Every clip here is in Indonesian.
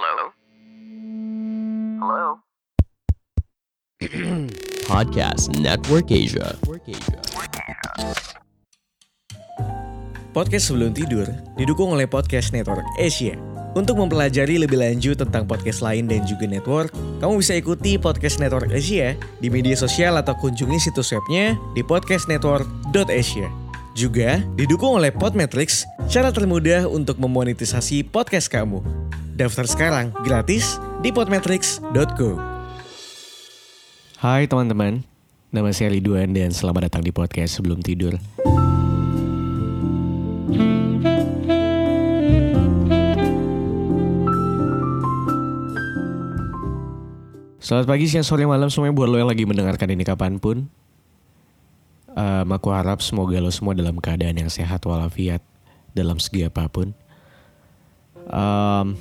Hello? Hello? Podcast Network Asia. Podcast sebelum tidur didukung oleh Podcast Network Asia. Untuk mempelajari lebih lanjut tentang podcast lain dan juga network, kamu bisa ikuti Podcast Network Asia di media sosial atau kunjungi situs webnya di podcastnetwork.asia. Juga didukung oleh Podmetrics, cara termudah untuk memonetisasi podcast kamu. Daftar sekarang gratis di podmetrics.co. Hai teman-teman, nama saya Ridwan dan selamat datang di podcast sebelum tidur. Selamat pagi, siang, sore, malam semuanya buat lo yang lagi mendengarkan ini kapan pun. Um, aku harap semoga lo semua dalam keadaan yang sehat walafiat dalam segi apa pun. Um,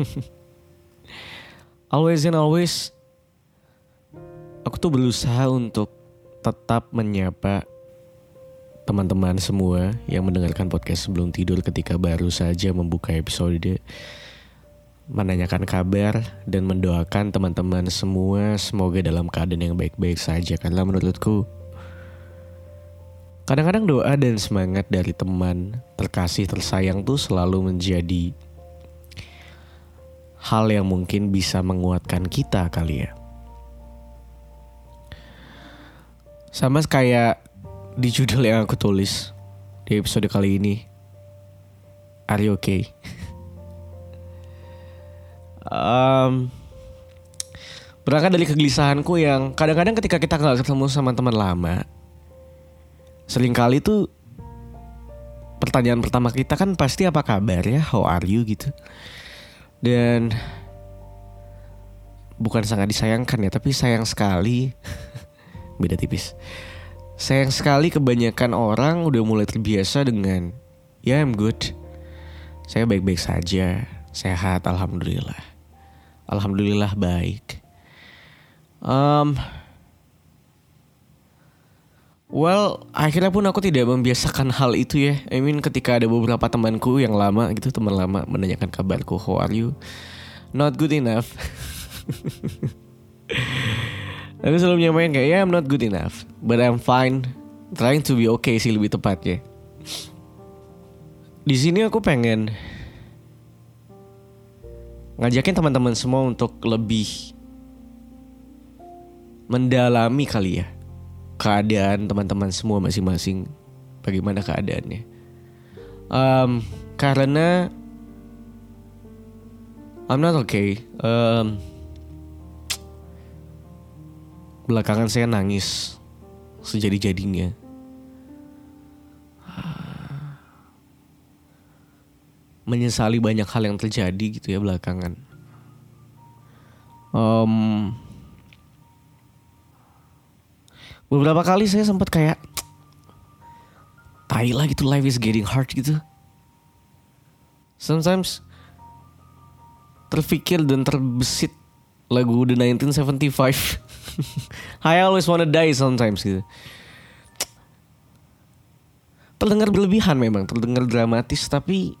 always and always, aku tuh berusaha untuk tetap menyapa teman-teman semua yang mendengarkan podcast sebelum tidur ketika baru saja membuka episode. Menanyakan kabar dan mendoakan teman-teman semua semoga dalam keadaan yang baik-baik saja karena menurutku kadang-kadang doa dan semangat dari teman terkasih tersayang tuh selalu menjadi hal yang mungkin bisa menguatkan kita kali ya sama kayak di judul yang aku tulis di episode kali ini Are you okay? um, berangkat dari kegelisahanku yang kadang-kadang ketika kita nggak ketemu sama teman lama, sering kali tuh pertanyaan pertama kita kan pasti apa kabar ya, how are you gitu. Dan bukan sangat disayangkan ya, tapi sayang sekali beda tipis. Sayang sekali kebanyakan orang udah mulai terbiasa dengan ya I'm good. Saya baik-baik saja, sehat alhamdulillah. Alhamdulillah baik. Um, well, akhirnya pun aku tidak membiasakan hal itu ya. I mean ketika ada beberapa temanku yang lama gitu, teman lama menanyakan kabarku, how are you? Not good enough. Aku selalu menyampaikan kayak, yeah I'm not good enough, but I'm fine. Trying to be okay sih lebih tepatnya. Di sini aku pengen ngajakin teman-teman semua untuk lebih mendalami kali ya keadaan teman-teman semua masing-masing bagaimana keadaannya. Um, karena I'm not okay. Um, belakangan saya nangis sejadi-jadinya. Menyesali banyak hal yang terjadi gitu ya belakangan. Um, beberapa kali saya sempat kayak tai lah gitu life is getting hard gitu. Sometimes terfikir dan terbesit lagu The 1975. I always wanna die sometimes gitu. Terdengar berlebihan memang, terdengar dramatis tapi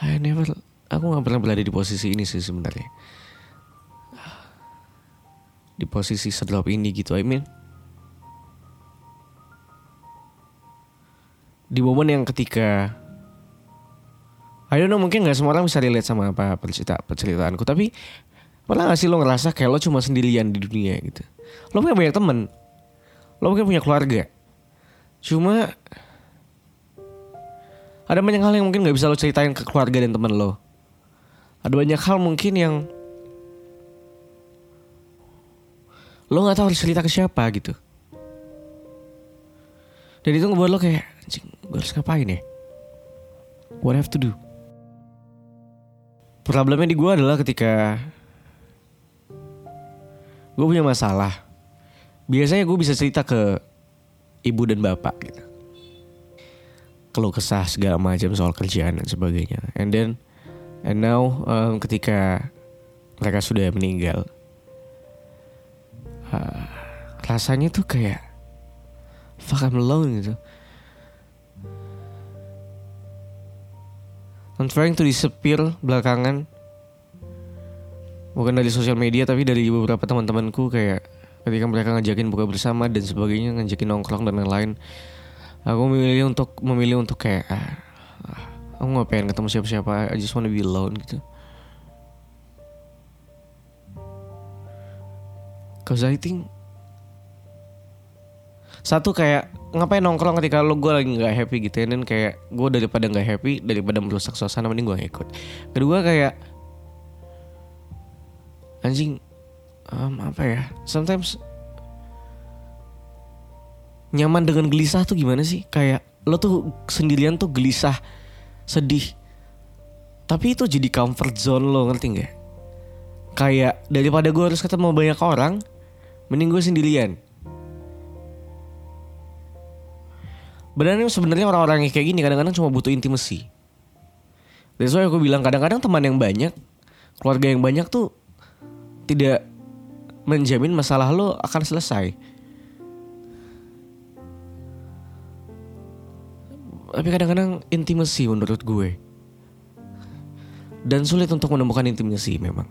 I never aku nggak pernah berada di posisi ini sih sebenarnya di posisi sedrop ini gitu I mean di momen yang ketika I don't know mungkin nggak semua orang bisa relate sama apa cerita perceritaanku tapi pernah gak sih lo ngerasa kayak lo cuma sendirian di dunia gitu lo punya banyak temen lo mungkin punya keluarga cuma ada banyak hal yang mungkin gak bisa lo ceritain ke keluarga dan teman lo. Ada banyak hal mungkin yang lo nggak tahu harus cerita ke siapa gitu. Dan itu ngebuat lo kayak, anjing, gue harus ngapain ya? What I have to do? Problemnya di gue adalah ketika gue punya masalah. Biasanya gue bisa cerita ke ibu dan bapak gitu keluh kesah segala macam soal kerjaan dan sebagainya. And then and now um, ketika mereka sudah meninggal, rasanya tuh kayak fuck I'm alone gitu. I'm trying to disappear belakangan. Bukan dari sosial media tapi dari beberapa teman-temanku kayak ketika mereka ngajakin buka bersama dan sebagainya, ngajakin nongkrong dan lain-lain. Aku memilih untuk memilih untuk kayak ah, ah, aku nggak pengen ketemu siapa-siapa. I just wanna be alone gitu. Cause I think satu kayak ngapain nongkrong ketika lo gue lagi nggak happy gitu ya dan kayak gue daripada nggak happy daripada merusak suasana mending gue ikut kedua kayak anjing um, apa ya sometimes nyaman dengan gelisah tuh gimana sih? Kayak lo tuh sendirian tuh gelisah sedih. Tapi itu jadi comfort zone lo ngerti nggak? Kayak daripada gue harus ketemu banyak orang mending gue sendirian Benar sebenarnya orang-orang yang kayak gini kadang-kadang cuma butuh intimasi. That's why aku bilang kadang-kadang teman yang banyak, keluarga yang banyak tuh tidak menjamin masalah lo akan selesai. Tapi kadang-kadang intimasi menurut gue. Dan sulit untuk menemukan intimasi memang.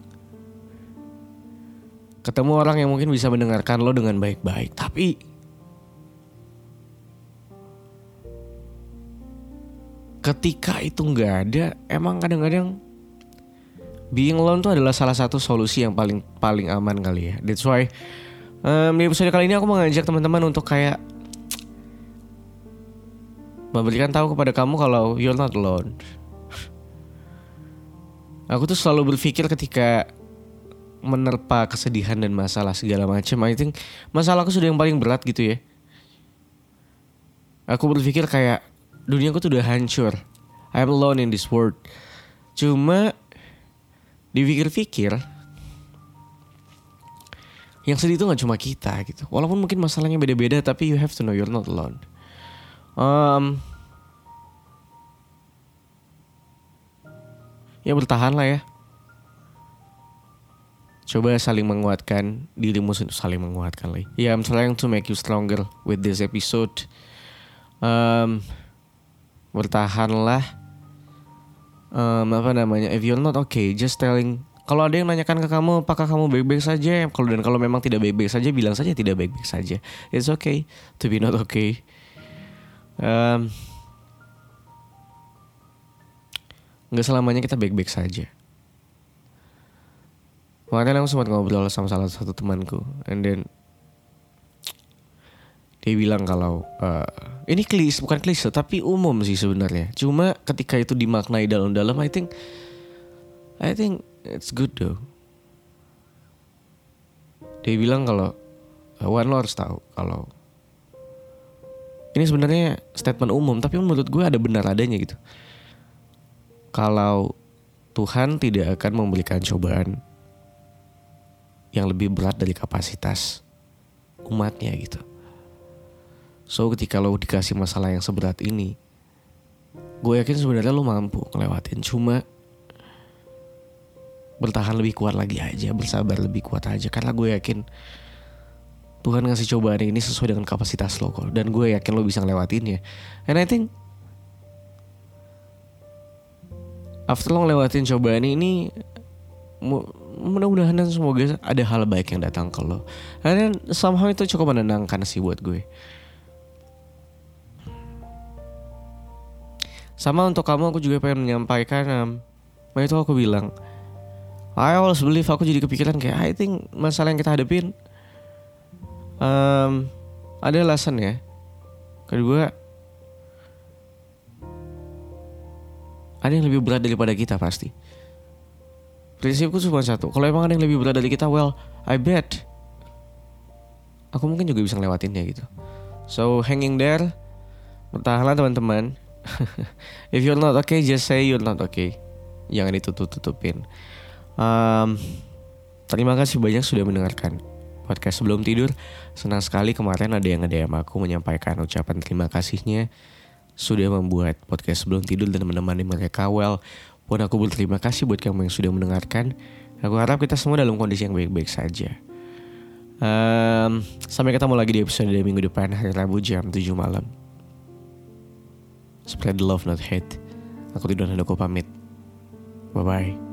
Ketemu orang yang mungkin bisa mendengarkan lo dengan baik-baik, tapi ketika itu nggak ada emang kadang-kadang being alone tuh adalah salah satu solusi yang paling paling aman kali ya. That's why um, di episode kali ini aku mengajak teman-teman untuk kayak memberikan tahu kepada kamu kalau you're not alone. Aku tuh selalu berpikir ketika menerpa kesedihan dan masalah segala macam I think masalahku sudah yang paling berat gitu ya aku berpikir kayak dunia gue tuh udah hancur. I'm alone in this world. Cuma dipikir-pikir yang sedih itu gak cuma kita gitu. Walaupun mungkin masalahnya beda-beda tapi you have to know you're not alone. Um, ya bertahan lah ya. Coba saling menguatkan dirimu saling menguatkan lagi. Yeah, I'm trying to make you stronger with this episode. Um, bertahanlah. Um, apa namanya? If you're not okay just telling kalau ada yang nanyakan ke kamu apakah kamu baik-baik saja? Kalau dan kalau memang tidak baik-baik saja bilang saja tidak baik-baik saja. It's okay to be not okay. Um, nggak selamanya kita baik-baik saja kemarin aku sempat ngobrol sama salah satu temanku and then dia bilang kalau uh, ini klise bukan klise tapi umum sih sebenarnya. Cuma ketika itu dimaknai dalam-dalam I think I think it's good though. Dia bilang kalau uh, Wan lo harus tahu kalau ini sebenarnya statement umum tapi menurut gue ada benar adanya gitu. Kalau Tuhan tidak akan memberikan cobaan yang lebih berat dari kapasitas umatnya gitu. So ketika lo dikasih masalah yang seberat ini Gue yakin sebenarnya lo mampu ngelewatin. Cuma Bertahan lebih kuat lagi aja Bersabar lebih kuat aja. Karena gue yakin Tuhan ngasih cobaan ini sesuai dengan kapasitas lo kok. Dan gue yakin lo bisa ngelewatinnya And I think After lo ngelewatin cobaan ini Mudah-mudahan dan semoga ada hal baik yang datang ke lo Dan somehow itu cukup menenangkan sih buat gue Sama untuk kamu aku juga pengen menyampaikan um, itu aku bilang I always believe aku jadi kepikiran kayak I think masalah yang kita hadapin um, ada alasan ya. Kedua ada yang lebih berat daripada kita pasti. Prinsipku cuma satu. Kalau emang ada yang lebih berat dari kita, well, I bet aku mungkin juga bisa ngelewatinnya gitu. So hanging there, bertahanlah teman-teman. If you're not okay, just say you're not okay. Jangan ditutup-tutupin. Um, terima kasih banyak sudah mendengarkan podcast sebelum tidur. Senang sekali kemarin ada yang yang aku menyampaikan ucapan terima kasihnya sudah membuat podcast sebelum tidur dan menemani mereka. Well, pun aku berterima kasih buat kamu yang sudah mendengarkan. Aku harap kita semua dalam kondisi yang baik-baik saja. Um, sampai ketemu lagi di episode minggu depan hari Rabu jam 7 malam. Spread love, not hate. Aku Tidur Handoko pamit. Bye-bye.